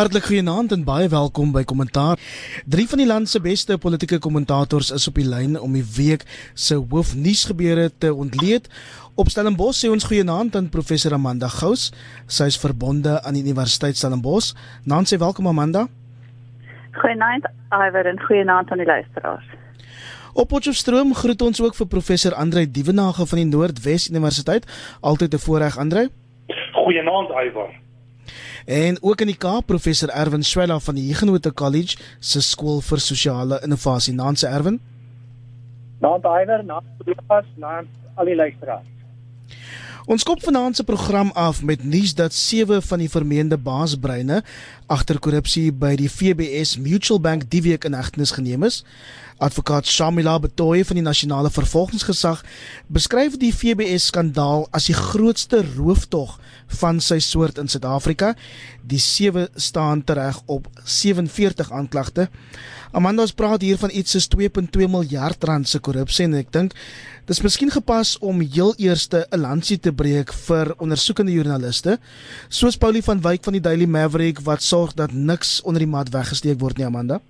Hartlik goeienaand en baie welkom by Kommentaar. Drie van die land se beste politieke kommentators is op die lyn om die week se hoofnuusgebeure te ontleed. Op Stellenbosch sê ons goeienaand aan professor Amanda Gous. Sy is verbonde aan die Universiteit Stellenbosch. Naam sê welkom Amanda. Goeienaand Iver en goeienaand aan die luisteraars. Op Potchefstroom groet ons ook vir professor Andre Dievenage van die Noordwes Universiteit. Altyd 'n voorreg Andre. Goeienaand Iver. En ook in die Kaap professor Erwin Swela van die Huguenot College se skool vir sosiale innovasie. Naanse Erwin. Naam Iver, naam Lucas, naam al die luisteraars. Ons kop vanaand se program af met nuus dat sewe van die vermeende baasbreine agter korrupsie by die FBS Mutual Bank die week in hegtenis geneem is. Advokaat Shamila Betoy van die Nasionale Vervolgingsgesag beskryf die FBS skandaal as die grootste rooftog van sy soort in Suid-Afrika. Die sewe staan tereg op 47 aanklagte. Amanda ons praat hier van iets soos 2.2 miljard rand se korrupsie en ek dink dis miskien gepas om heel eerste 'n lansie te breek vir ondersoekende joernaliste soos Paulie van Wyk van die Daily Maverick wat sorg dat niks onder die mat weggesteek word nie Amanda.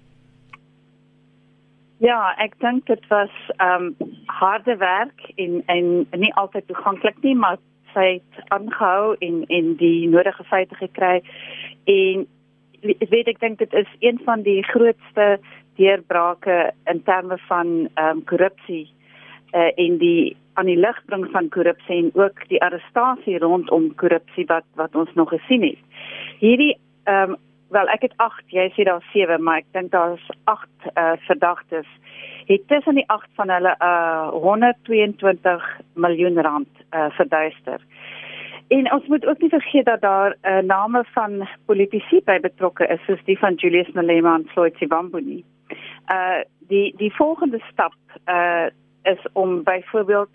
Ja, ek dink dit was ehm um, harde werk en en nie altyd toeganklik nie, maar sy het aangehou en en die nodige feite gekry en weet ek dink dit is een van die grootste deurbrake in terme van ehm um, korrupsie uh, en die aan die lig bring van korrupsie en ook die arrestasie rondom korrupsie wat wat ons nog gesien het. Hierdie ehm um, wel ek het 8, jy sê daar 7, maar ek dink daar's 8 uh, eh, verdagtes. Het tussen die 8 van hulle uh 122 miljoen rand uh verduister. En ons moet ook nie vergeet dat daar uh, name van politici by betrokke is soos die van Julius Malema en Floyd Shivambuni. Uh die die volgende stap uh is om byvoorbeeld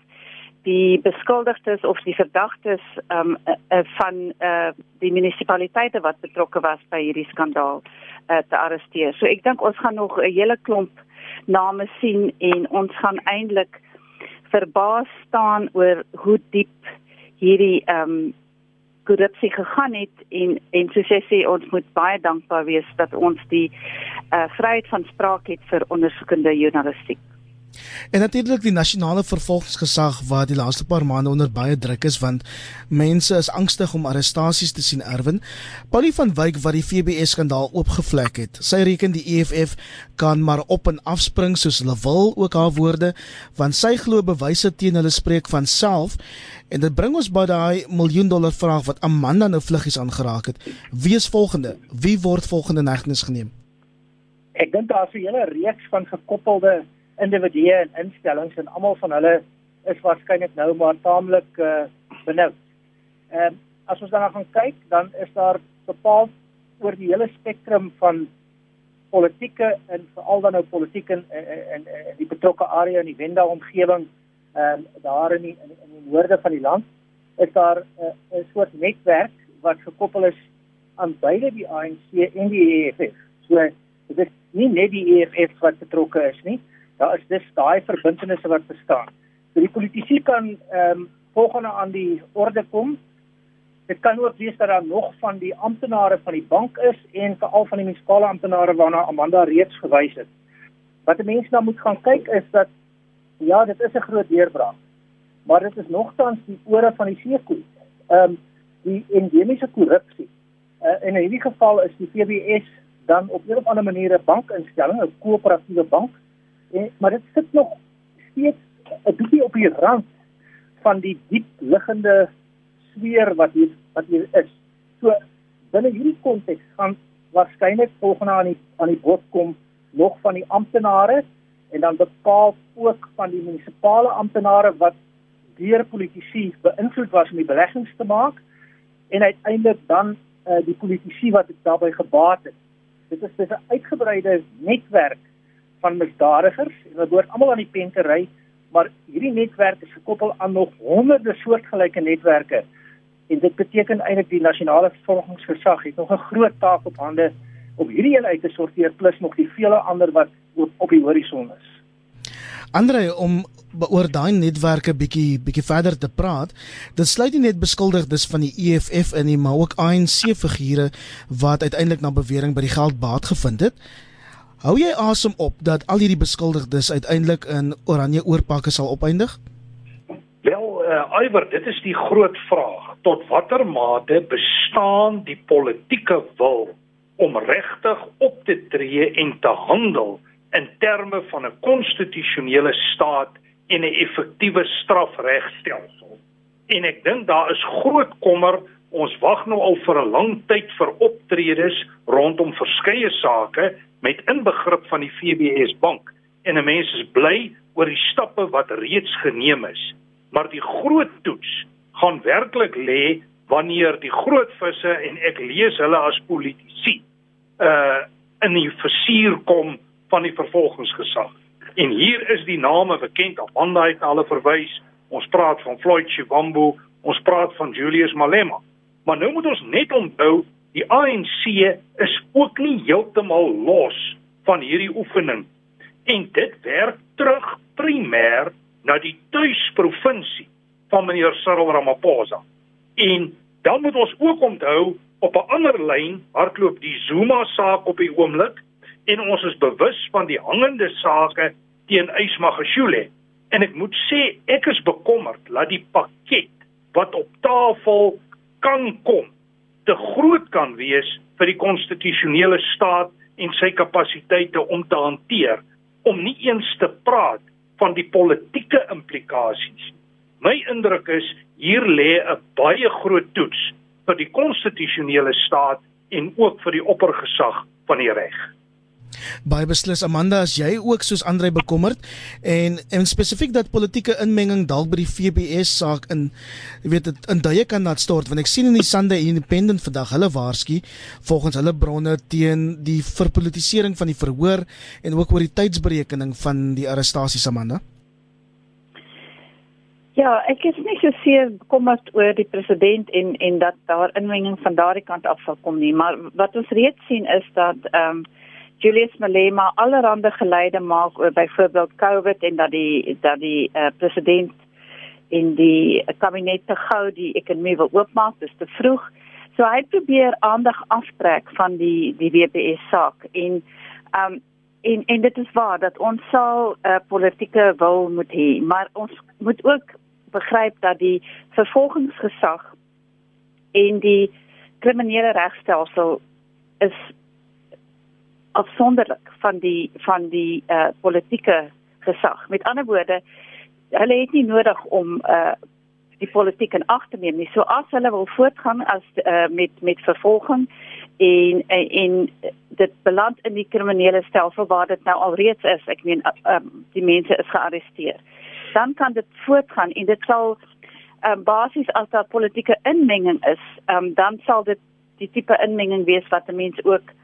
die beskuldigdes of die verdagtes um, uh, van uh, die munisipaliteite wat betrokke was by hierdie skandaal uh, te arresteer. So ek dink ons gaan nog 'n hele klomp name sien en ons gaan eintlik verbaas staan oor hoe diep hierdie ehm um, korrupsie gegaan het en en soos jy sê ons moet baie dankbaar wees dat ons die uh, vryheid van spraak het vir ondersoekende journalistiek. En natuurlik die nasionale vervolgingsgesag wat die laaste paar maande onder baie druk is want mense is angstig om arrestasies te sien erwin. Paulie van Wyk wat die FBS skandaal oopgevlek het. Sy reken die EFF kan maar op en afspring soos hulle wil ook haar woorde want sy glo bewyse teen hulle spreek van self en dit bring ons by daai miljoen dollar vraag wat Amanda nou vluggies aangeraak het. Wie is volgende? Wie word volgende negnis geneem? Ek dink daar's 'n hele reeks van gekoppelde individue en instellings en almal van hulle is waarskynlik nou maar taamlik uh, benoud. Ehm um, as ons daarna gaan kyk, dan is daar bepaal oor die hele spektrum van politieke en veral dan nou politiek in in in die betrokke area in die Wenda omgewing ehm um, daar in die, in, in die noorde van die land is daar 'n uh, soort netwerk wat gekoppel is aan beide die ANC en die EFF. So dit is nie net die EFF wat betrokke is nie, daar is dis daai verbintenisse wat bestaan. So die politici kan ehm um, volgende aan die orde kom. Dit kan ook wees dat daar nog van die amptenare van die bank is en veral van die munisipale amptenare waarna Amanda reeds gewys het. Wat 'n mens nou moet gaan kyk is dat ja, dit is 'n groot deurbraak. Maar dit is nogtans die ore van die seekoei. Ehm um, die endemiese korrupsie. Uh, in hierdie geval is die FBS dan op 'n of ander manier 'n bankinstelling, 'n koöperatiewe bank En, maar dit sit nog steeds 'n bietjie op die rand van die diep liggende sweer wat hier wat hier is. So binne hierdie konteks gaan waarskynlik volgende aan die aan die bod kom nog van die amptenare en dan bepaal ook van die munisipale amptenare wat deur politici beïnvloed was om die beleggings te maak en uiteindelik dan uh, die politici wat daarbey gebaat het. Dit is 'n uitgebreide netwerk van misdadigers en hulle behoort almal aan die pen te ry, maar hierdie netwerk is gekoppel aan nog honderde soortgelyke netwerke. En dit beteken eintlik die nasionale vervolgingsgesag het nog 'n groot taak op hande om hierdie een uit te sorteer plus nog die vele ander wat op, op die horison is. Andre om oor daai netwerke bietjie bietjie verder te praat, dit sluit nie net beskuldigdes van die EFF in nie, maar ook ANC figure wat uiteindelik na bewering by die geld baat gevind het. Hou jy asem op dat al hierdie beskuldigdes uiteindelik in oranje oorpakke sal opeindig? Wel, uh, Iwer, dit is die groot vraag. Tot watter mate bestaan die politieke wil om regtig op te tree en te handel in terme van 'n konstitusionele staat en 'n effektiewe strafregstelsel. En ek dink daar is groot kommer. Ons wag nou al vir 'n lang tyd vir optredes rondom verskeie sake met inbegrip van die FBS bank en mense is bly oor die stappe wat reeds geneem is. Maar die groot toets gaan werklik lê wanneer die groot visse en ek lees hulle as politici uh in die versuur kom van die vervolgingsgesag. En hier is die name bekend, Amanda het hulle verwys. Ons praat van Floyd Shivambu, ons praat van Julius Malema. Maar nou moet ons net onthou, die ANC is ook nie heeltemal los van hierdie oefening. En dit werk terug primêr na die tuisprovinsie van meneer Cyril Ramaphosa. En dan moet ons ook onthou op 'n ander lyn hardloop die Zuma saak op die oomblik en ons is bewus van die hangende sake teen Ysmagashule en ek moet sê ek is bekommerd dat die pakket wat op tafel kan kom te groot kan wees vir die konstitusionele staat en sy kapasiteite om te hanteer om nie eens te praat van die politieke implikasies. My indruk is hier lê 'n baie groot toets vir die konstitusionele staat en ook vir die oppergesag van die reg. Baie beslis Amanda, as jy ook soos Andre bekommerd en en spesifiek dat politieke inmenging dalk by die FBS saak in jy weet dit in duie kan laat stort want ek sien in die Sunday Independent vandag hulle waarsku volgens hulle bronne teen die verpolitisering van die verhoor en ook oor die tydsberekening van die arrestasies Amanda. Ja, ek is nie so seer bekommerd oor die president en en dat daar inmenging van daardie kant af sal kom nie, maar wat ons reeds sien is dat ehm um, Julius Malema allerhande geleide maak oor byvoorbeeld COVID en dat die dat die uh, president in die kabinet te gou die ekonomie wil oopmaak, dis te vroeg. So hy probeer aandag aftrek van die die WPS saak en um en en dit is waar dat ons sal 'n uh, politieke wil moet hê, maar ons moet ook begryp dat die vervolgingsgesag en die kriminele regstelsel is afsonderlik van die van die uh politieke gesag. Met ander woorde, hulle het nie nodig om uh die politiek in ag te neem nie. So as hulle wil voortgaan as uh met met vervolging en en, en dit beland in die kriminele stelsel waar dit nou alreeds is. Ek meen um, die mense is gearresteer. Dan kan dit voortgaan en dit sal um, basies as daar politieke inmenging is, um, dan sal dit die tipe inmenging wees wat mense ook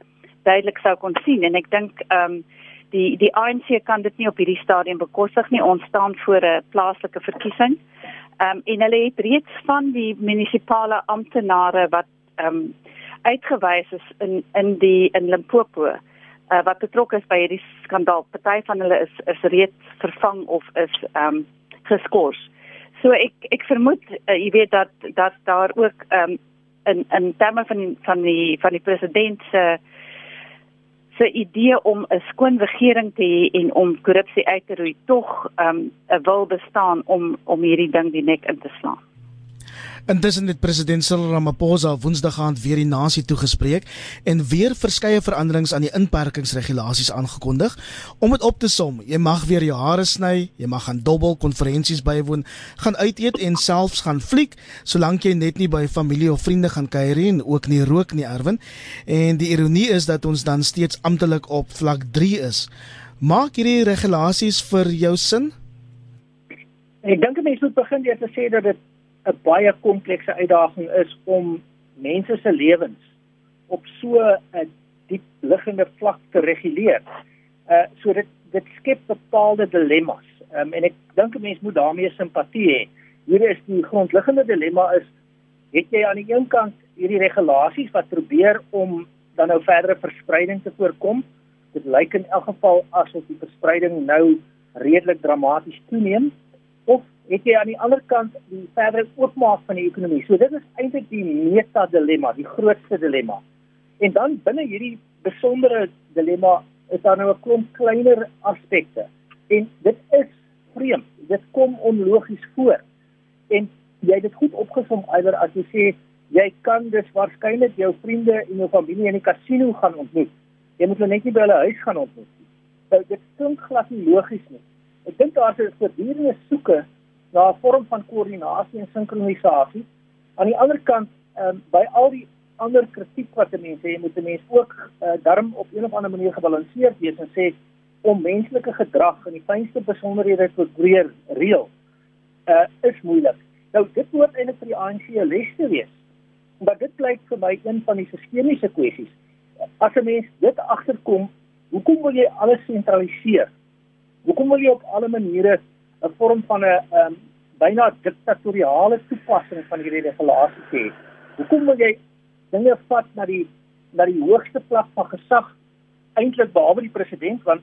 duidelik sou kon sien en ek dink ehm um, die die ANC kan dit nie op hierdie stadium bekostig nie. Ons staan voor 'n plaaslike verkiesing. Ehm um, en hulle het reeds van die munisipale amptenare wat ehm um, uitgewys is in in die in Limpopo uh, wat betrokke is by hierdie skandaal. Party van hulle is is reeds vervang of is ehm um, geskort. So ek ek vermoed uh, jy weet dat dat daar ook ehm um, in in terme van die, van die van die president se uh, se idee om 'n skoon regering te hê en om korrupsie uit te roei tog 'n um, wil bestaan om om hierdie ding die nek in te slaan. Intussen het president Cyril Ramaphosa Woensdag aand weer die nasie toegespreek en weer verskeie veranderings aan die inperkingsregulasies aangekondig. Om dit op te som, jy mag weer jou hare sny, jy mag gaan dobbel konferensies bywoon, gaan uit eet en selfs gaan fliek, solank jy net nie by familie of vriende gaan kuier en ook nie rook nie, Erwin. En die ironie is dat ons dan steeds amptelik op vlak 3 is. Maak hierdie regulasies vir jou sin? Ek dink mense moet begin deur te sê dat dit 'n baie komplekse uitdaging is om mense se lewens op so 'n diep liggende vlak te reguleer. Uh so dit dit skep bepaalde dilemmas. Um, en ek dink 'n mens moet daarmee simpatie hê. Hier is die grondliggende dilemma is het jy aan die een kant hierdie regulasies wat probeer om dan nou verdere verspreiding te voorkom. Dit lyk in elk geval asof die verspreiding nou redelik dramaties toeneem of het jy aan die ander kant die verdere oopmaak van die ekonomie. So dit is eintlik die meta dilemma, die grootste dilemma. En dan binne hierdie besondere dilemma is daar nou 'n klomp kleiner aspekte. En dit is vreemd. Dit kom onlogies voor. En jy het dit goed opgesom eiler as jy sê jy kan dus waarskynlik jou vriende en jou familie in die kasino gaan ontmoet. Jy moet hulle net nie by hulle huis gaan ontmoet nie. Nou, dit klink glad nie logies nie. Ek dink daar is 'n voortdurende soeke na 'n vorm van koördinasie en sinkronisasie. Aan die ander kant, um, by al die ander kritiek wat mense sê, moet 'n mens ook uh, darm op een of ander manier gebalanseerd wees en sê om menslike gedrag in die fynste besonderhede te breër reël uh, is moeilik. Nou dit moet eintlik vir die ANC 'n les te wees. Maar dit blyk vir my een van die sistemiese kwessies. As 'n mens dit agterkom, hoekom wil jy alles sentraliseer? Hoekom wil jy op alle maniere 'n vorm van 'n ehm um, byna diktatoriale toepassing van hierdie regulasies hê? Hoekom wil jy dinge vat na die na die hoogste vlak van gesag eintlik behalwe die president want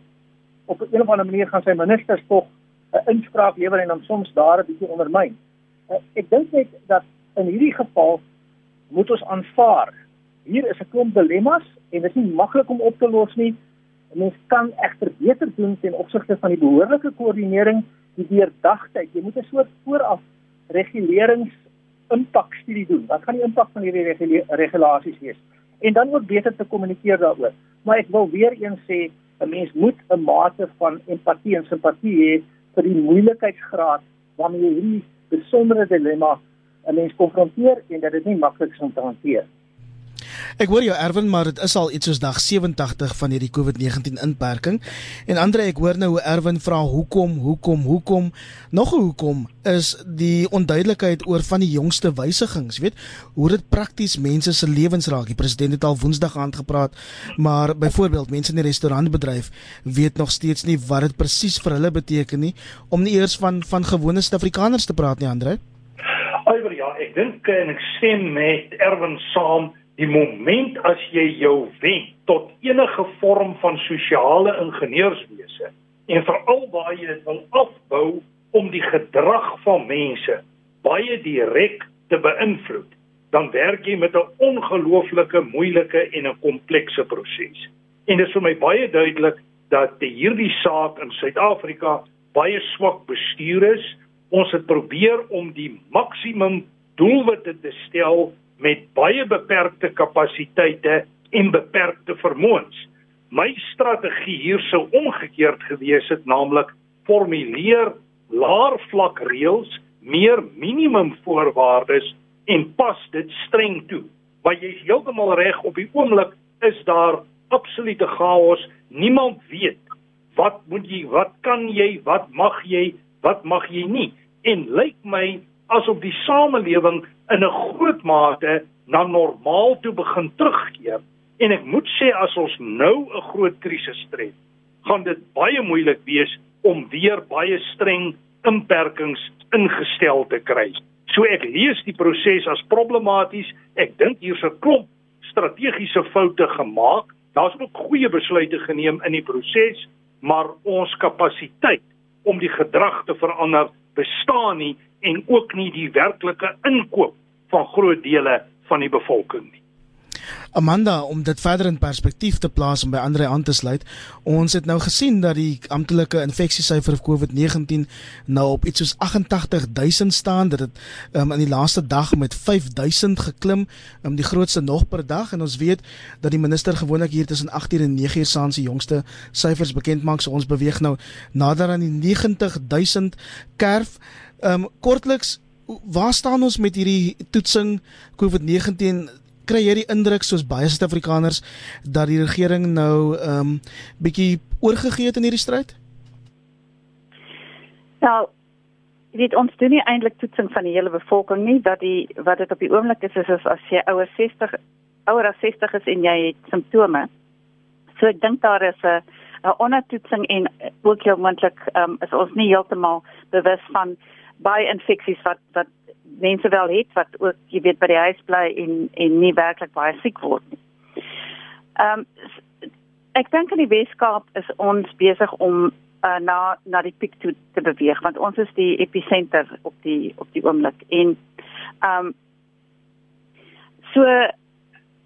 op 'n of ander manier gaan sy ministers tog 'n inspraak lewer en dan soms daar 'n bietjie ondermyn. Uh, ek dink net dat in hierdie geval moet ons aanvaar hier is 'n klomp dilemmas en dit is nie maklik om op te los nie. Mens kan egter beter doen ten opsigte van die behoorlike koördinering, die deurdagtheid. Jy moet 'n soort vooraf regulerings impakstudie doen. Wat gaan die impak van hierdie regulasies wees? En dan ook beter te kommunikeer daaroor. Maar ek wil weer eens sê, 'n mens moet 'n mate van empatie en simpatie hê vir die moeilikheidsgraad waarmee hierdie besondere dilemma 'n mens konfronteer en dat dit nie maklik is om te hanteer nie. Ek hoor jou Erwin, maar dit is al iets soos dag 87 van hierdie COVID-19 inperking. En Andre, ek hoor nou hoe Erwin vra hoekom, hoekom, hoekom? Nog 'n hoekom is die onduidelikheid oor van die jongste wysigings, weet, hoe dit prakties mense se lewens raak. Die president het al Woensdag aangepraat, maar byvoorbeeld mense in die restaurantbedryf weet nog steeds nie wat dit presies vir hulle beteken nie om nie eers van van gewone Suid-Afrikaners te praat nie, Andre. Alhoewel ja, ek dink en ek stem met Erwin saam die moment as jy jou wend tot enige vorm van sosiale ingenieurswese en veral waar jy dit wil afbou om die gedrag van mense baie direk te beïnvloed dan werk jy met 'n ongelooflike moeilike en 'n komplekse proses. En dit is vir my baie duidelik dat hierdie saak in Suid-Afrika baie swak bestuur is. Ons het probeer om die maksimum doelwitte te stel met baie beperkte kapasiteite en beperkte vermoëns. My strategie hier sou omgekeerd gewees het, naamlik formuleer laer vlak reëls, meer minimum voorwaardes en pas dit streng toe. Maar jy is heeltemal reg op die oomblik is daar absolute chaos. Niemand weet wat moet jy, wat kan jy, wat mag jy, wat mag jy nie. En lyk my asof die samelewing in 'n groot mate na normaal toe begin terugkeer en ek moet sê as ons nou 'n groot krisis tref, gaan dit baie moeilik wees om weer baie streng inperkings ingestel te kry. So ek lees die proses as problematies. Ek dink hier's 'n klomp strategiese foute gemaak. Daar's ook goeie besluite geneem in die proses, maar ons kapasiteit om die gedrag te verander bestaan nie en ook nie die werklike inkoop van groot dele van die bevolking nie. Amanda, om dit verder in perspektief te plaas en by Andre aan te sluit, ons het nou gesien dat die amptelike infeksiesyfer vir COVID-19 nou op iets soos 88000 staan. Dit het um, in die laaste dag met 5000 geklim, um, die grootste nog per dag en ons weet dat die minister gewoonlik hier tussen 8uur en 9uur saans die jongste syfers bekend maak. So ons beweeg nou nader aan die 90000 kerf. Ehm um, kortliks waar staan ons met hierdie toetsing COVID-19? Kry jy die indruk soos baie Suid-Afrikaners dat die regering nou ehm um, bietjie oorgegee het in hierdie stryd? Nou, dit ons doen nie eintlik toetsing van die hele bevolking nie, dat die wat dit op die oomblik is is as jy ouer 60 ouer as 60 is en jy het simptome. So ek dink daar is 'n 'n ondertoetsing en ook heel moontlik um, is ons nie heeltemal bewus van baie infeksies wat wat mense wel het wat ook jy weet by die huis bly en en nie werklik baie siek word nie. Ehm um, ek dink in die Weskaap is ons besig om uh, na na die piek toe te beweeg want ons is die episenter op die op die oomblik en ehm um, so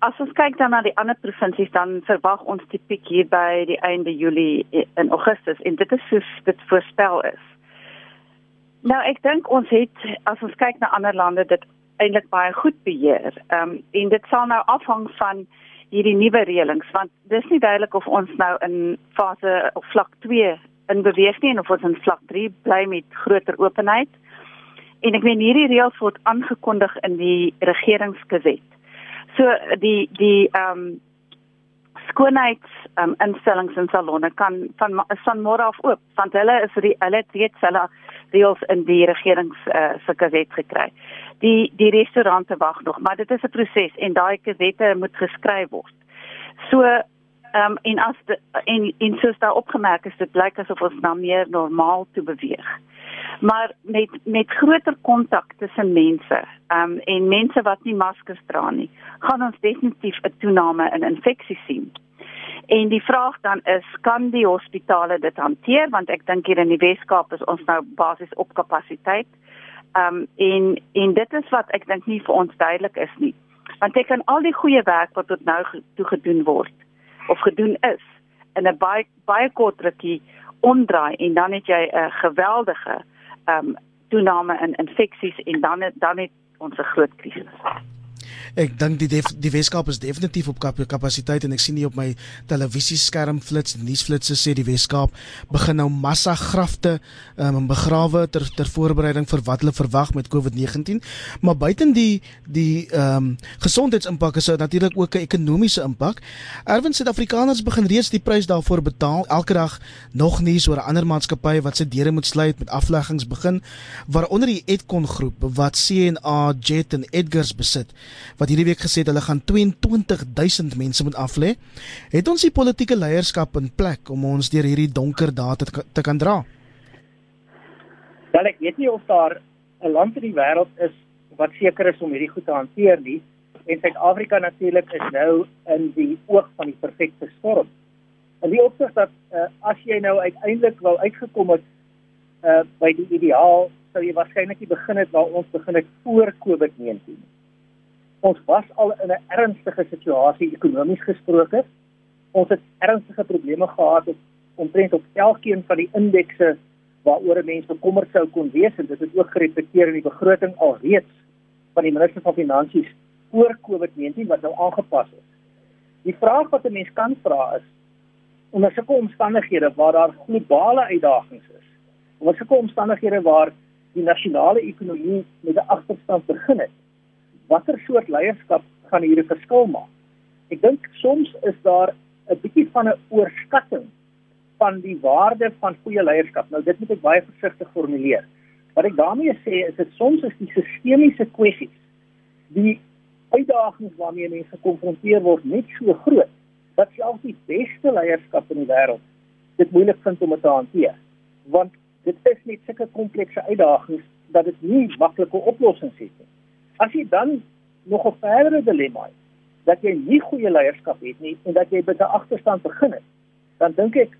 as ons kyk dan na die ander provinsies dan verwag ons die piek hier by die einde Julie in Augustus en dit is soos dit voorspel is. Nou ek dink ons het as ons kyk na ander lande dit eintlik baie goed beheer. Ehm um, en dit sal nou afhang van hierdie nuwe reëlings want dis nie duidelik of ons nou in fase of vlak 2 in beweeg nie en of ons in vlak 3 bly met groter openheid. En ek meen hierdie reëls word aangekondig in die regeringsgeset. So die die ehm um, skoonheids um, instellings en salonne kan van van môre af oop want hulle is die hulle het reeds hulle reëls in die regerings uh, se gaset gekry. Die die restaurante wag nog, maar dit is 'n proses en daai gasette moet geskryf word. So ehm um, en as de, en en soos daar opgemerk is, dit blyk asof ons na meer normaal toe beweeg maar met met groter kontak tussen mense um, en mense wat nie maskers dra nie, gaan ons definitief 'n toename in infeksies sien. En die vraag dan is, kan die hospitale dit hanteer want ek dink hier in die Weskaap is ons nou basies op kapasiteit. Ehm um, en en dit is wat ek dink nie vir ons duidelik is nie. Want ek kan al die goeie werk wat tot nou toe gedoen word of gedoen is in 'n baie baie kort rukkie omdraai en dan het jy 'n geweldige ehm um, toename in infeksies en dan dan het ons 'n groot krisis. Ek dink die def, die Weskaap is definitief op kap, kapasiteit en ek sien hier op my televisieskerm flits nuusflitsse sê die Weskaap begin nou massa grafte um, begrawe ter ter voorbereiding vir wat hulle verwag met COVID-19 maar buiten die die ehm um, gesondheidsimpak is dit natuurlik ook 'n ekonomiese impak. Erwin Suid-Afrikaners begin reeds die prys daarvoor betaal. Elke dag nog nuus oor ander maatskappy wat sy deure moet sluit met afleggings begin waaronder die Edcon groep wat CNA Jet en Edgars besit wat hierdie week gesê het hulle gaan 22000 mense moet aflê. Het ons die politieke leierskap in plek om ons deur hierdie donker dae te, te kan dra? Wel ek weet nie of daar 'n land in die wêreld is wat seker is om hierdie goed te hanteer nie. En Suid-Afrika natuurlik is nou in die oog van die perfekte storm. En die opsig dat uh, as jy nou uiteindelik wou uitgekom het uh, by die ideaal, sou jy waarskynlik begin het waar ons begin het voor COVID-19 ons was al in 'n ernstige situasie ekonomies gesproke. Ons het ernstige probleme gehad op omtrent op elkeen van die indekse waaroor 'n mens bekommerd sou kon wees en dit het ook gereflekteer in die begroting alreeds van die minister van finansies voor COVID-19 wat nou aangepas is. Die vraag wat 'n mens kan vra is onder sulke omstandighede waar daar globale uitdagings is. Onder sulke omstandighede waar die nasionale ekonomie met 'n agterstand begin het watter soort leierskap gaan hier 'n verskil maak? Ek dink soms is daar 'n bietjie van 'n oorskatting van die waarde van goeie leierskap. Nou dit moet ek baie versigtig formuleer. Wat ek daarmee sê is dit soms is die sistemiese kwessies die uitdagings waarmee mense gekonfronteer word net so groot dat selfs die beste leierskap in die wêreld dit moeilik vind om te hanteer. Want dit is net sulke komplekse uitdagings dat dit nie maklike oplossings het nie. As jy dan nog 'n verdere dilemma het dat jy nie goeie leierskap het nie en dat jy by 'n agterstand begin het, dan dink ek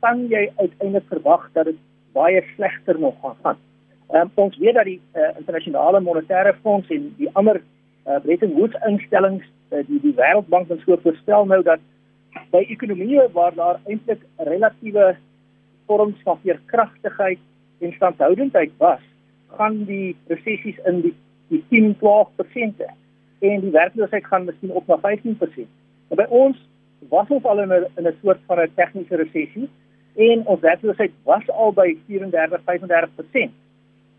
kan jy uiteindelik verwag dat dit baie slegter nog gaan gaan. Um, ons weet dat die uh, internasionale monetaire fonds en die ander uh, Bretton Woods instellings, uh, die die Wêreldbank en so voorstel nou dat by ekonomieë waar daar eintlik relatiewe vorms van veerkragtigheid en standhoudendheid was, gaan die resessies in die die 10-12% en die werkloosheid gaan miskien op na 15%. Maar by ons was ons al in 'n in 'n soort van 'n tegniese resessie en ons werkloosheid was al by 34-35%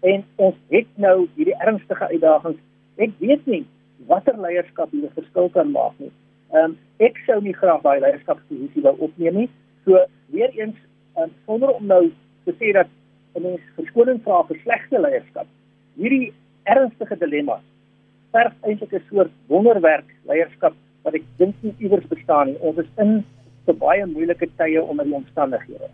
en ons het nou hierdie ernstige uitdagings. Ek weet nie watter leierskap hier 'n verskil kan maak nie. Ehm um, ek sou nie graag daai leierskapsposisie wou opneem nie. So weer eens um, sonder om nou te sê dat 'n mens verskoning vra vir slegte leierskap. Hierdie ernstige dilemma's. Verf eintlik 'n soort wonderwerk leierskap wat ek dink nie iewers bestaan nie. Ons is in 'n baie moeilike tye onder die omstandighede.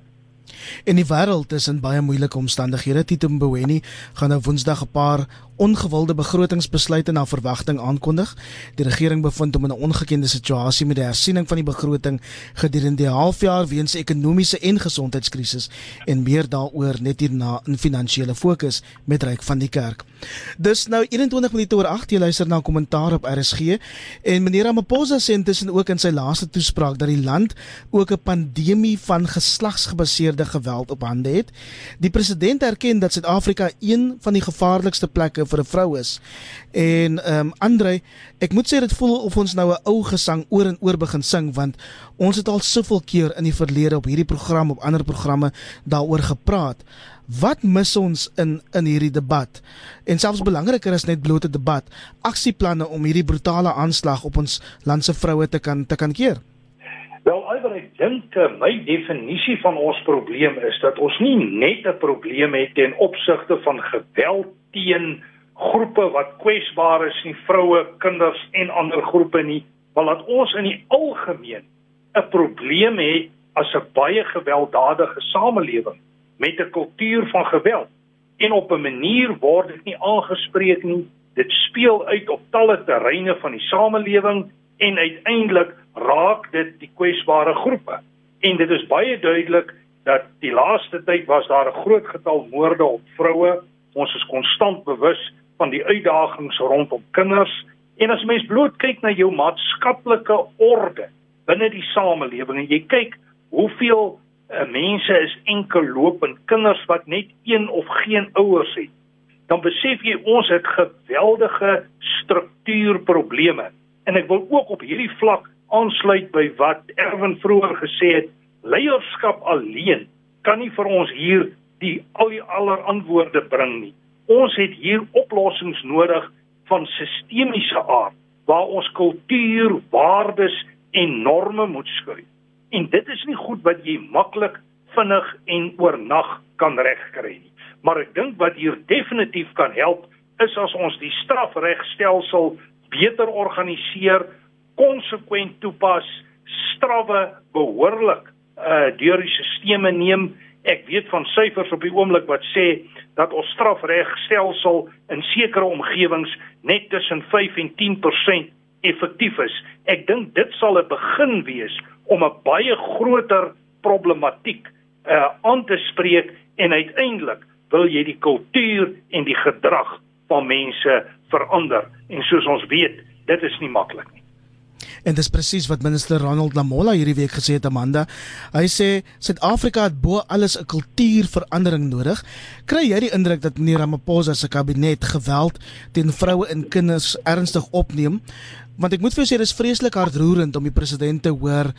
En die wêreld is in baie moeilike omstandighede. Tito Mboweni gaan nou Woensdag 'n paar ongewilde begrotingsbesluite na verwagting aankondig. Die regering bevind hom in 'n ongekende situasie met die hersiening van die begroting gedurende die halfjaar weens ekonomiese en gesondheidskrisis en meer daaroor net hierna in finansiële fokus met ryk van die kerk. Dis nou 21 minute oor 8 jy luister na kommentaar op RSG en meneer Ramaphosa sê intussen ook in sy laaste toespraak dat die land ook 'n pandemie van geslagsgebaseerde geweld op hande het. Die president erken dat Suid-Afrika een van die gevaarlikste plekke vir 'n vrou is. En ehm um, Andre, ek moet sê dit voel of ons nou 'n ou gesang oor en oor begin sing want ons het al soveel keer in die verlede op hierdie program op ander programme daaroor gepraat. Wat mis ons in in hierdie debat? En selfs belangriker is net blote debat, aksieplanne om hierdie brutale aanslag op ons land se vroue te kan te kan keer. Dink eh, my definisie van ons probleem is dat ons nie net 'n probleem het ten opsigte van geweld teen groepe wat kwesbaar is, nie vroue, kinders en ander groepe nie, maar dat ons in die algemeen 'n probleem het as 'n baie gewelddadige samelewing met 'n kultuur van geweld. En op 'n manier word dit nie aangespreek nie. Dit speel uit op talle terreine van die samelewing en uiteindelik raak dit die kwesbare groepe. En dit is baie duidelik dat die laaste tyd was daar 'n groot getal moorde op vroue. Ons is konstant bewus van die uitdagings rondom kinders en as mens bloot kyk na jou maatskaplike orde binne die samelewing en jy kyk hoeveel uh, mense is enkel lopend kinders wat net een of geen ouers het dan besef jy ons het geweldige struktuurprobleme en ek wil ook op hierdie vlak aansluit by wat Erwin vroeër gesê het, leierskap alleen kan nie vir ons hier die al die aller antwoorde bring nie. Ons het hier oplossings nodig van sistemiese aard waar ons kultuur, waardes en norme moet skuif. En dit is nie goed wat jy maklik vinnig en oornag kan regkry nie. Maar ek dink wat hier definitief kan help is as ons die strafregstelsel beter organiseer, konsekwent toepas, strawwe behoorlik uh deur die stelsels neem. Ek weet van syfers op die oomblik wat sê dat ons strafregstelsel in sekere omgewings net tussen 5 en 10% effektief is. Ek dink dit sal 'n begin wees om 'n baie groter problematiek uh aan te spreek en uiteindelik wil jy die kultuur en die gedrag van mense verander. En soos ons weet, dit is nie maklik nie. En dis presies wat minister Ronald Lamola hierdie week gesê het Amanda. Hy sê Suid-Afrika het bo alles 'n kultuurverandering nodig. Kry jy die indruk dat meneer Ramaphosa se kabinet geweld teen vroue en kinders ernstig opneem? Want ek moet vir jou sê dis vreeslik hartroerend om die president te hoor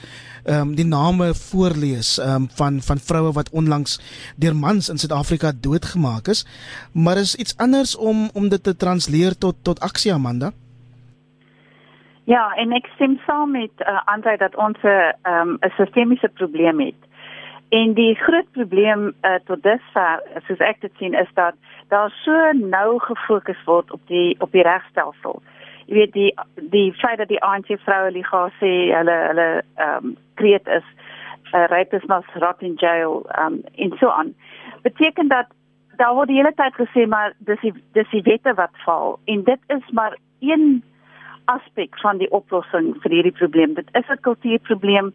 ehm um, die name voorlees ehm um, van van vroue wat onlangs deur mans in Suid-Afrika doodgemaak is. Maar is iets anders om om dit te transleer tot tot aksie Amanda? Ja, en ek stem saam met uh, Andre dat ons 'n um, 'n sistemiese probleem het. En die groot probleem uh, tot dusver, soos ek dit sien, is dat daar so nou gefokus word op die op die regstelsel. Jy weet die die feit dat die ANC vroue liga sê hulle hulle ehm um, kreet is uh, rapist must rot in jail um en so aan. Beteken dat daar word die hele tyd gesê maar dis die dis die wette wat val en dit is maar een aspek van die oplossing vir hierdie probleem. Dit is 'n kultuurprobleem,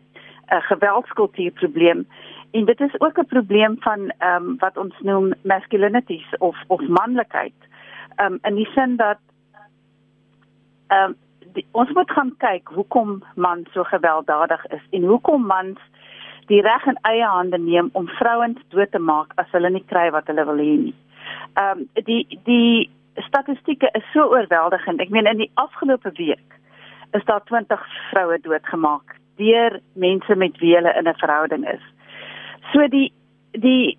'n geweldskultuurprobleem en dit is ook 'n probleem van ehm um, wat ons noem masculinities of of manlikheid. Ehm um, in die sin dat ehm um, ons moet gaan kyk hoekom mans so gewelddadig is en hoekom mans die reg in eie hande neem om vrouens dood te maak as hulle nie kry wat hulle wil hê nie. Ehm um, die die statistieke is so oorweldigend. Ek meen in die afgelope week is daar 20 vroue doodgemaak deur mense met wie hulle in 'n verhouding is. So die die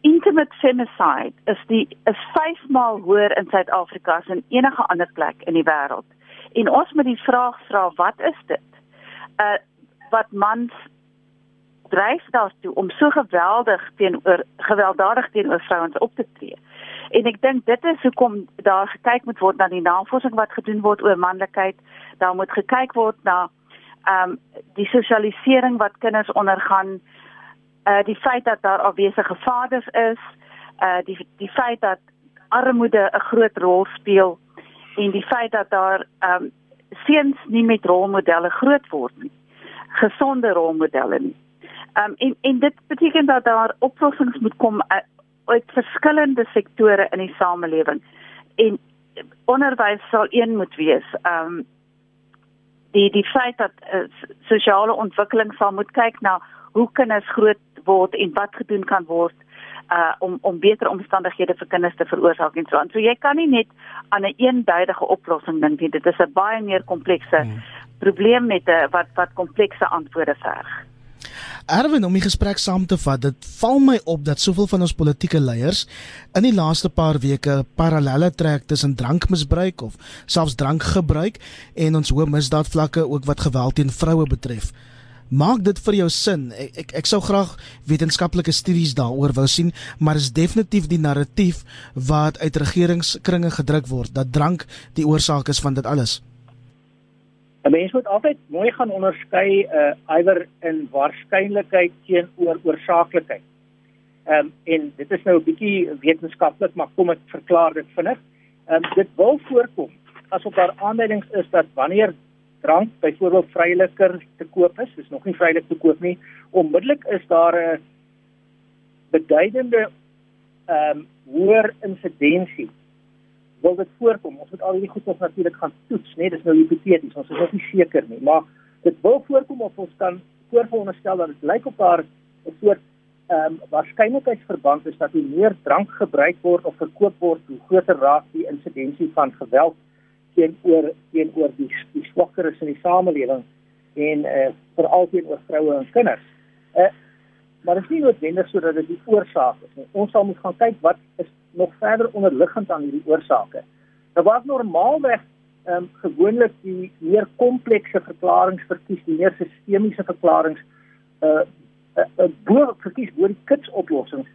intimate femicide is die is vyfmaal hoër in Suid-Afrika as in enige ander plek in die wêreld. En ons moet die vraag vra, wat is dit? Uh wat mans dryf daartoe om so geweldig teenoor gewelddadig teenoor vrouens op te tree? En ek dink dit is hoekom daar gekyk moet word na die navorsing wat gedoen word oor manlikheid. Daar moet gekyk word na ehm um, die sosialisering wat kinders ondergaan uh die feit dat daar afwesige vaders is, uh die die feit dat armoede 'n groot rol speel en die feit dat daar um seuns nie met rolmodelle groot word nie. Gesonde rolmodelle nie. Um en en dit beteken dat daar oplossings moet kom uit, uit verskillende sektore in die samelewing. En onderwys sal een moet wees. Um die die feit dat uh, sosiale ontwikkeling sal moet kyk na hoe kinders groot word en wat gedoen kan word uh om om beter omstandighede vir kinders te veroorsaak en so aan. So jy kan nie net aan 'n een eenduidige oplossing dink nie. Dit is 'n baie meer komplekse hmm. probleem met 'n wat wat komplekse antwoorde verg. Erwin, om die gesprek saam te vat, dit val my op dat soveel van ons politieke leiers in die laaste paar weke parallelle trek tussen drankmisbruik of selfs drankgebruik en ons hoë misdaadvlakke ook wat geweld teen vroue betref. Maak dit vir jou sin. Ek ek, ek sou graag wetenskaplike studies daaroor wou sien, maar is definitief die narratief wat uit regeringskringe gedruk word dat drank die oorsaak is van dit alles. 'n Mens moet altyd mooi gaan onderskei uh iwer in waarskynlikheid teenoor oorsaaklikheid. Ehm um, en dit is nou 'n bietjie wetenskaplik, maar kom ek verklaar dit vinnig. Ehm um, dit wil voorkom asof daar aanduidings is dat wanneer drank byvoorbeeld vryliker te koop is, is nog nie vrylik te koop nie, onmiddellik is daar 'n beduidende ehm um, hoër insidensie wil dit voorkom. Ons moet al hierdie goed natuurlik gaan toets, né? Dis nou hipoteties, ons is nog nie seker nie, maar dit wil voorkom of ons kan voorveronderstel dat dit lyk op daar 'n soort ehm um, waarskynlikheidsverband is dat hoe meer drank gebruik word of verkoop word, hoe groter raak die insidensie van geweld teenoor teenoor die die swakkeres in die samelewing en eh uh, veral teenoor vroue en kinders. Eh uh, maar dit is nie noodwendig sodat dit die oorsaak is nie. Ons sal moet gaan kyk wat is nog verder onderliggend aan hierdie oorsake. Nou wat normaalweg ehm um, gewoonlik die meer komplekse verklaringe verkies, die meer sistemiese verklaringe uh, uh, uh, bo verkies bo die kits oplossings.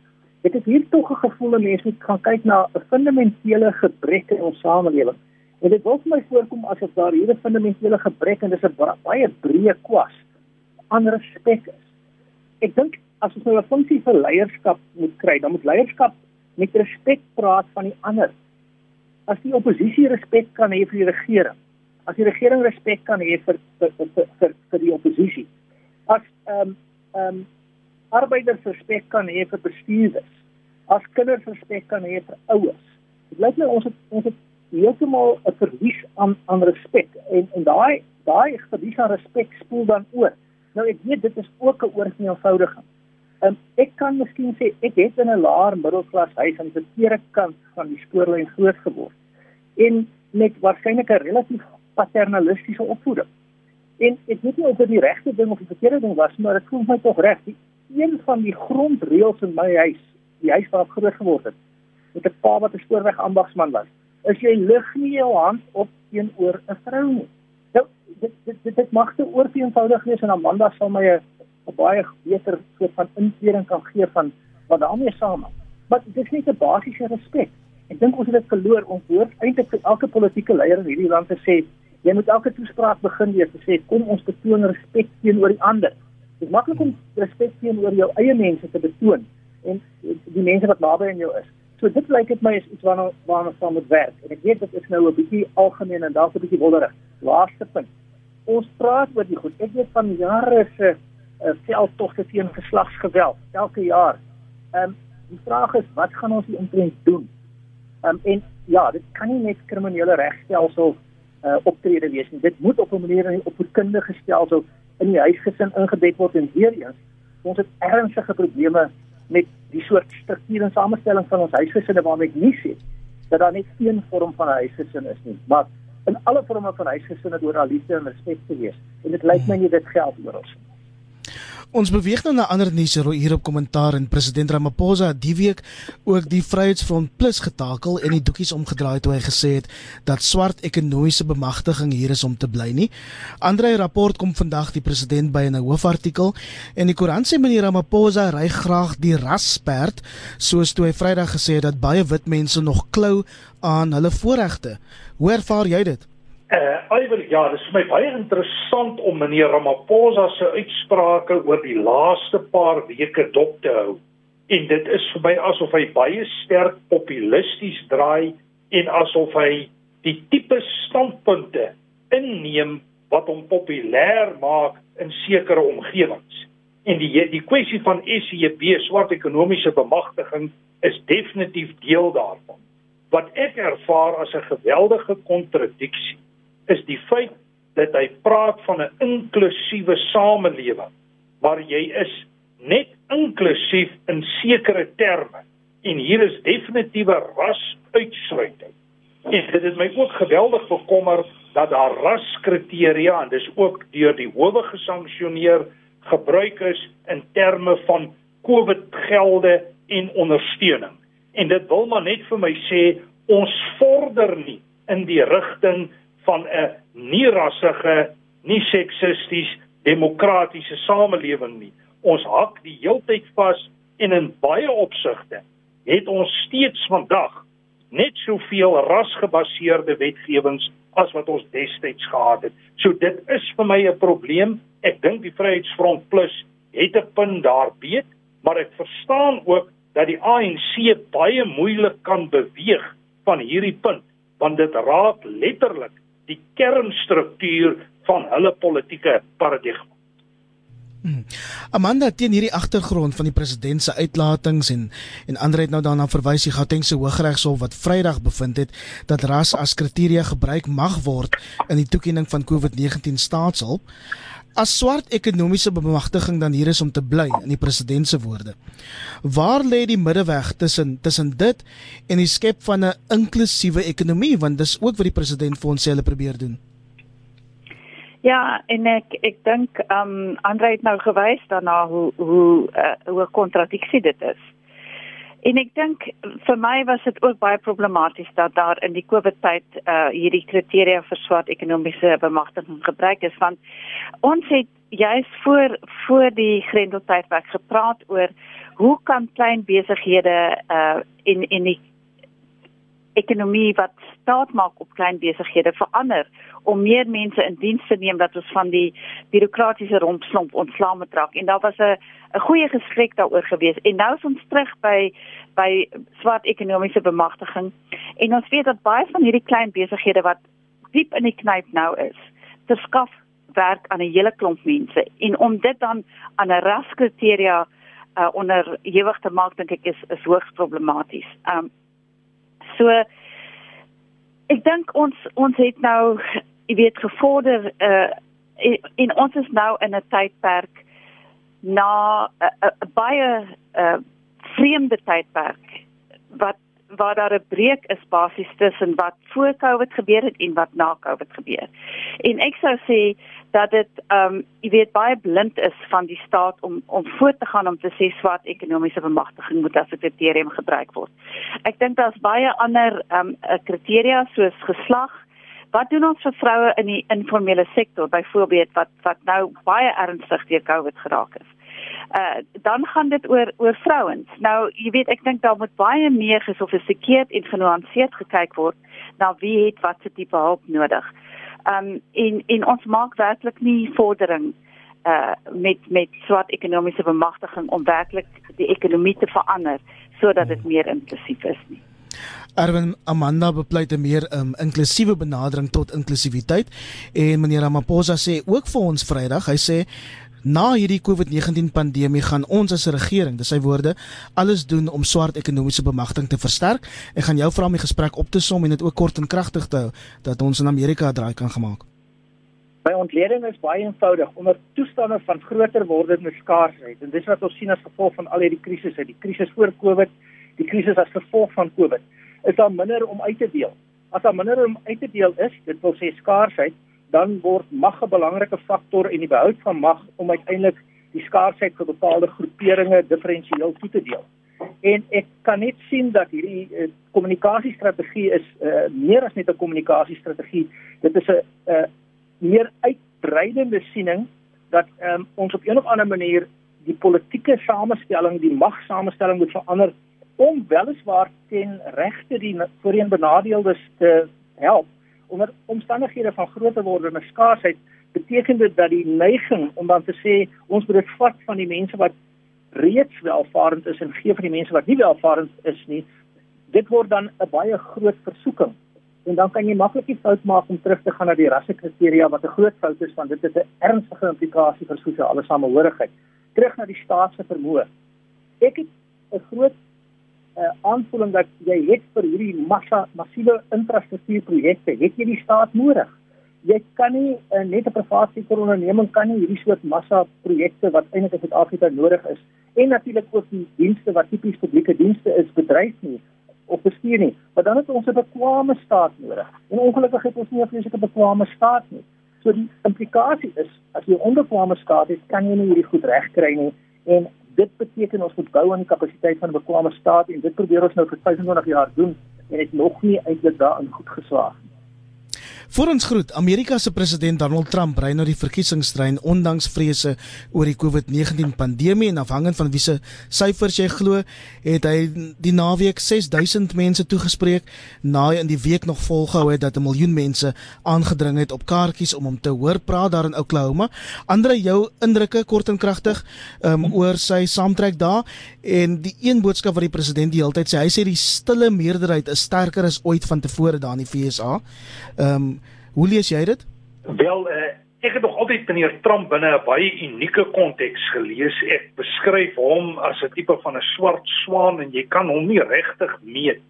Ek het hier tog 'n gevoel mense moet gaan kyk na 'n fundamentele gebrek in ons samelewing. En dit wil vir my voorkom asof daar hier 'n fundamentele gebrek en dis 'n baie breë kwas aan respek is. Ek dink as ons nou 'n funksie vir leierskap moet kry, dan moet leierskap met respek praat van die ander. As die oppositie respek kan hê vir die regering, as die regering respek kan hê vir vir vir vir, vir die oppositie. As ehm um, ehm um, arbeiders respek kan hê vir bestuurders, as kinders respek kan hê vir ouers. Dit lyk my ons het ons het heeltemal 'n verlies aan aan respek en en daai daai verlies aan respek spoel dan oor. Nou ek weet dit is ook 'n oorvoudiging. Um, ek kan miskien sê ek het in 'n laer middelklas huis aan die verkeerde kant van die skoollyn groot geword en met waarskynlik 'n relatief paternalistiese opvoeding. En ek weet nie of dit die regte ding of die verkeerde ding was, maar dit voel my tog reg. Een van die grondreëls in my huis, die huis waar ek groot geword het, met 'n pa wat 'n spoorweg ambagsman was, is jy lig nie jou hand op teenoor 'n vrou nie. Nou dit dit dit, dit mag te oorveenvoudig wees en Amanda sal my 'n baie beter soort van inkleding kan gee van wat daarmee saamhang. Maar dit is nie 'n basiese respek. Ek dink ons het dit verloor. Ons hoort eintlik vir elke politieke leier in hierdie land te sê jy moet elke toespraak begin deur te sê kom ons betoon respek teenoor die ander. Dit is maklik om respek teenoor jou eie mense te betoon en die mense wat naby aan jou is. So dit lyk dit my is iets waarna waarna ons moet werk. En ek weet dit is nou 'n bietjie algemeen en dalk 'n bietjie wonderlik. Laaste punt. Ons praat oor die goed. Ek weet van jare se uh, veldtogte teen geslagsgeweld elke jaar. Ehm um, die vraag is wat gaan ons hieromtrent doen? Ehm um, en ja, dit kan nie net kriminele regstelsel uh, optrede wees nie. Dit moet op 'n manier in die opvoedkundige stelsel in die huisgesin ingebed word en weer eens ons het ernstige probleme met die soort struktuur en samestelling van ons huisgesinne waarmee ek nie sê dat daar net een vorm van 'n huisgesin is nie, maar in alle vorme van huisgesinne deur al liefde en respek te wees. En dit lyk my nie dit geld ons nie. Ons beweeg nou na ander nuus hier op kommentaar en president Ramaphosa het die week ook die Vryheidsfront Plus getakel en die doekies omgedraai toe hy gesê het dat swart ekonomiese bemagtiging hier is om te bly nie. Andre rapport kom vandag die president by 'n hoofartikel en die koerant sê meneer Ramaphosa ry graag die rasperd soos toe hy Vrydag gesê het dat baie wit mense nog klou aan hulle voorregte. Hoe ervaar jy dit? Uh Iwer ja, dit is my baie interessant om meneer Ramaphosa se uitsprake oor die laaste paar weke dop te hou. En dit is vir my asof hy baie sterk populisties draai en asof hy die tipe standpunte inneem wat hom populêr maak in sekere omgewings. En die die kwessie van SEB, swart ekonomiese bemagtiging, is definitief deel daarvan. Wat ek ervaar as 'n geweldige kontradiksie is die feit dat hy praat van 'n inklusiewe samelewing waar jy is net inklusief in sekere terme en hier is definitiewe rasuitsluiting. En dit het my ook geweldig bekommer dat daar raskriteria en dis ook deur die howe gesanksioneer gebruik is in terme van COVID gelde en ondersteuning. En dit wil maar net vir my sê ons vorder nie in die rigting van 'n nie rassige, nie seksisties demokratiese samelewing nie. Ons hak die heeltyd vas en in baie opsigte het ons steeds vandag net soveel rasgebaseerde wetgewings as wat ons destyds gehad het. So dit is vir my 'n probleem. Ek dink die Vryheidsfront Plus het 'n punt daar beet, maar ek verstaan ook dat die ANC baie moeilik kan beweeg van hierdie punt want dit raak letterlik die kernstruktuur van hulle politieke paradigma. Hmm. Amanda teen hierdie agtergrond van die president se uitlatings en en ander het nou daarna verwys die Gautengse Hooggeregshof wat Vrydag bevind het dat ras as kriteria gebruik mag word in die toekenning van COVID-19 staatshulp as swart ekonomiese bemagtiging dan hier is om te bly in die president se woorde. Waar lê die middeweg tussen tussen dit en die skep van 'n inklusiewe ekonomie want dis ook wat die president vir ons sê hulle probeer doen. Ja, en ek ek dink ehm um, Andre het nou gewys daarna hoe hoe uh, hoe 'n kontradiksie dit is. En ek dink vir my was dit ook baie problematies dat daar in die COVID tyd uh hierdie kriteria vir swart ekonomiese bemagtiging gebruik is want ons het juist voor voor die grendeltydperk gepraat oor hoe kan klein besighede uh in in die ekonomie wat staat maak op klein besighede verander om meer mense in diens te neem dat ons van die bureaukratiese rompslomp ontslae moet raak. En daar was 'n 'n goeie gesprek daaroor gewees en nou is ons terug by by swart ekonomiese bemagtiging. En ons weet dat baie van hierdie klein besighede wat diep in die knyp nou is verskaf werk aan 'n hele klomp mense. En om dit dan aan 'n raskriteria uh, onderhewig te maak dink ek is is hoogs problematies. Um so ek dink ons ons het nou jy weet gevorder uh en ons is nou in 'n tydperk na 'n baie uh vreemde tydperk wat waar daar 'n breek is basies tussen wat voor Covid gebeur het en wat na Covid gebeur. En ek sou sê dat dit ehm um, jy weet baie blind is van die staat om om voort te gaan om te sê swart ekonomiese bemagtiging moet as 'n kriterium gebruik word. Ek dink daar's baie ander ehm um, kriteria soos geslag. Wat doen ons vir vroue in die informele sektor byvoorbeeld wat wat nou baie ernstig deur Covid geraak is? Uh, dan gaan dit oor oor vrouens. Nou, jy weet, ek dink daar moet baie meer gesofistikeerd en genuanceerd gekyk word na wie het wat se tipe hulp nodig. Um en en ons maak werklik nie vordering uh met met swart ekonomiese bemagtiging om werklik die ekonomie te verander sodat dit meer inklusief is nie. Erwin Amanda bepleit 'n meer um, inklusiewe benadering tot inklusiwiteit en meneer Ramaphosa sê ook vir ons Vrydag, hy sê Na hierdie COVID-19 pandemie gaan ons as 'n regering, dis sy woorde, alles doen om swart ekonomiese bemagtiging te versterk. Ek gaan jou vra om die gesprek op te som en dit ook kort en kragtig te hou dat ons in Amerika 'n draai kan gemaak. By ontleding is baie eenvoudig onder toestande van groter wordende skaarsheid en dis wat ons sien as gevolg van al hierdie krisisse, die krisis voor COVID, die krisis as gevolg van COVID, is daar minder om uit te deel. As daar minder om uit te deel is, dit wil sê skaarsheid, dan word mag 'n belangrike faktor en die behoud van mag om uiteindelik die skaarsheid vir bepaalde groeperinge diferensieel toe te deel. En ek kan net sien dat hierdie uh, kommunikasiestrategie is uh, meer as net 'n kommunikasiestrategie. Dit is 'n uh, meer uitbreidende siening dat um, ons op 'n of ander manier die politieke samestelling, die magsamestelling moet verander om weliswaar ten regte die voorheen benadeeldes te help onder omstandighede van groter wordende skaarsheid beteken dit dat die neiging om dan te sê ons moet dit vat van die mense wat reeds welvarend is en gee vir die mense wat nie welvarend is nie dit word dan 'n baie groot versoeking. En dan kan jy maklik die fout maak om terug te gaan na die rassekriteria wat 'n groot fout is want dit het 'n ernstige implikasie vir sosiale samehorigheid terug na die staat se vermoë. Ek het 'n groot uh, aanvoeling dat jy het vir hierdie massa massiewe infrastruktuurprojekte het jy die staat nodig? Jy kan nie uh, net 'n private sektor onderneming kan nie hierdie soort massa projekte wat eintlik in Suid-Afrika nodig is en natuurlik ook die dienste wat tipies publieke dienste is bedryf nie op bestuur nie. Maar dan het ons 'n bekwame staat nodig. En ongelukkig het ons nie 'n vreeslike bekwame staat nie. So die implikasie is as jy 'n onbekwame staat het kan jy nie hierdie goed regkry nie. En dit beteken ons moet bou aan die kapasiteit van 'n bekwame staat en dit probeer ons nou vir 25 jaar doen en het nog nie eintlik daarin goed geslaag nie Voor ons groet, Amerika se president Donald Trump ry nou die verkiesingsstryd ondanks vrese oor die COVID-19 pandemie en afhangend van wie se syfers jy glo, het hy die naweek 6000 mense toegespreek na hy in die week nog volgehou het dat 'n miljoen mense aangedring het op kaartjies om hom te hoor praat daar in Oklahoma. Andre jou indrukke kort en kragtig um, oor sy saamtrek daar en die een boodskap wat die president die hele tyd sê, hy sê die stille meerderheid is sterker as ooit van tevore daar in die FSA. Ehm um, Hoe lees jy dit? Wel, uh, ek het nog altyd meneer Trump binne 'n baie unieke konteks gelees. Ek beskryf hom as 'n tipe van 'n swart swaan en jy kan hom nie regtig meet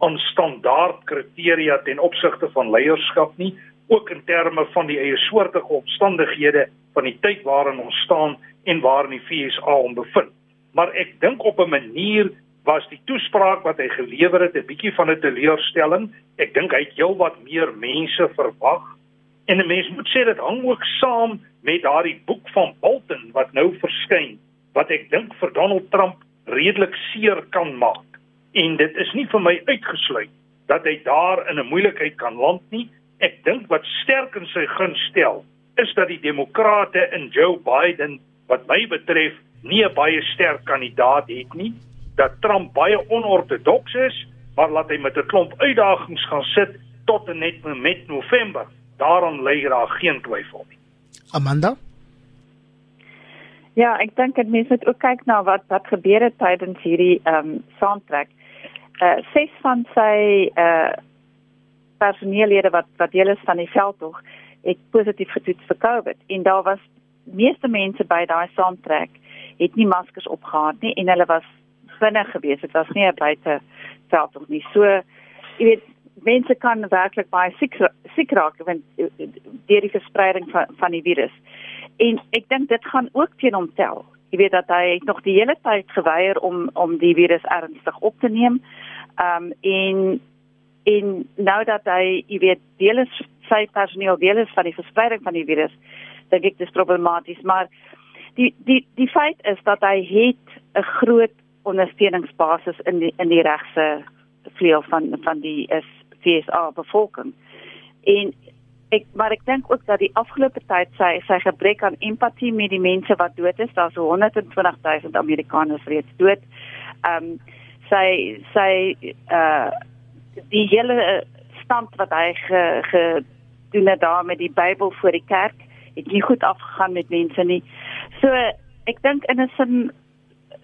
aan standaard kriteria ten opsigte van leierskap nie, ook in terme van die eie soortige omstandighede van die tyd waarin ons staan en waarin die FSA hom bevind. Maar ek dink op 'n manier was die toespraak wat hy gelewer het 'n bietjie van 'n teleurstelling. Ek dink hy het heelwat meer mense verwag. En 'n mens moet sê dit hang ook saam met daardie boek van Bolton wat nou verskyn wat ek dink vir Donald Trump redelik seer kan maak. En dit is nie vir my uitgesluit dat hy daar in 'n moeilikheid kan land nie. Ek dink wat sterk in sy guns stel is dat die demokrate in Joe Biden wat my betref nie 'n baie sterk kandidaat het nie dat Trump baie onortodoks is, maar laat hy met 'n klomp uitdagings gaan sit tot en net met November. Daarom lê daar geen twyfel nie. Amanda Ja, ek dink dit mense moet ook kyk na wat wat gebeur het tydens hierdie ehm um, saamtrek. Uh ses van sy uh personeellede wat wat deel is van die veldtog het positief getoets vir COVID en daar was meeste mense by daai saamtrek het nie maskers opgehad nie en hulle was binne gewees. Dit was nie 'n buite veld of nie. So jy weet mense kan werklik baie siek siek raak want deur die verspreiding van van die virus. En ek dink dit gaan ook teen hom tel. Jy weet dat hy nog die hele tyd geweier om om die virus ernstig op te neem. Ehm um, en en nou dat hy jy weet deel is sy personeel deel is van die verspreiding van die virus, dink ek dis problematies, maar die die die feit is dat hy het 'n groot ondersteuningsbasis in die in die regse vleuel van van die FSA bevolking. En ek maar ek dink ook dat die afgelope tyd sy sy gebrek aan empatie met die mense wat dood is, daar's 120 000 Amerikaners reeds dood. Ehm um, sy sy uh die hele stand wat hy ge, ge doen het daar met die Bybel voor die kerk het nie goed afgegaan met mense nie. So ek dink in 'n sin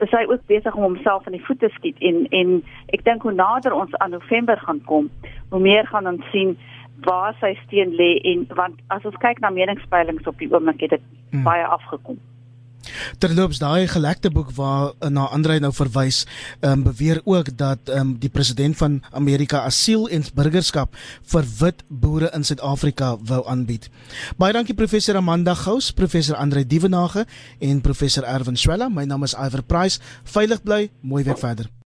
is hy ook besig om homself in die voete skiet en en ek dink hoe nader ons aan November gaan kom, hoe meer gaan ons sien waar sy steen lê en want as ons kyk na meningspeilings op die oomblik het dit hmm. baie afgekom. Terloops daai gelekte boek waar eh, na Andre nou verwys, ehm um, beweer ook dat ehm um, die president van Amerika asiel en burgerskap vir wit boere in Suid-Afrika wou aanbied. Baie dankie professor Amanda Gous, professor Andre Dievenage en professor Erwin Swela. My naam is Iver Price. Veilig bly, mooi week verder.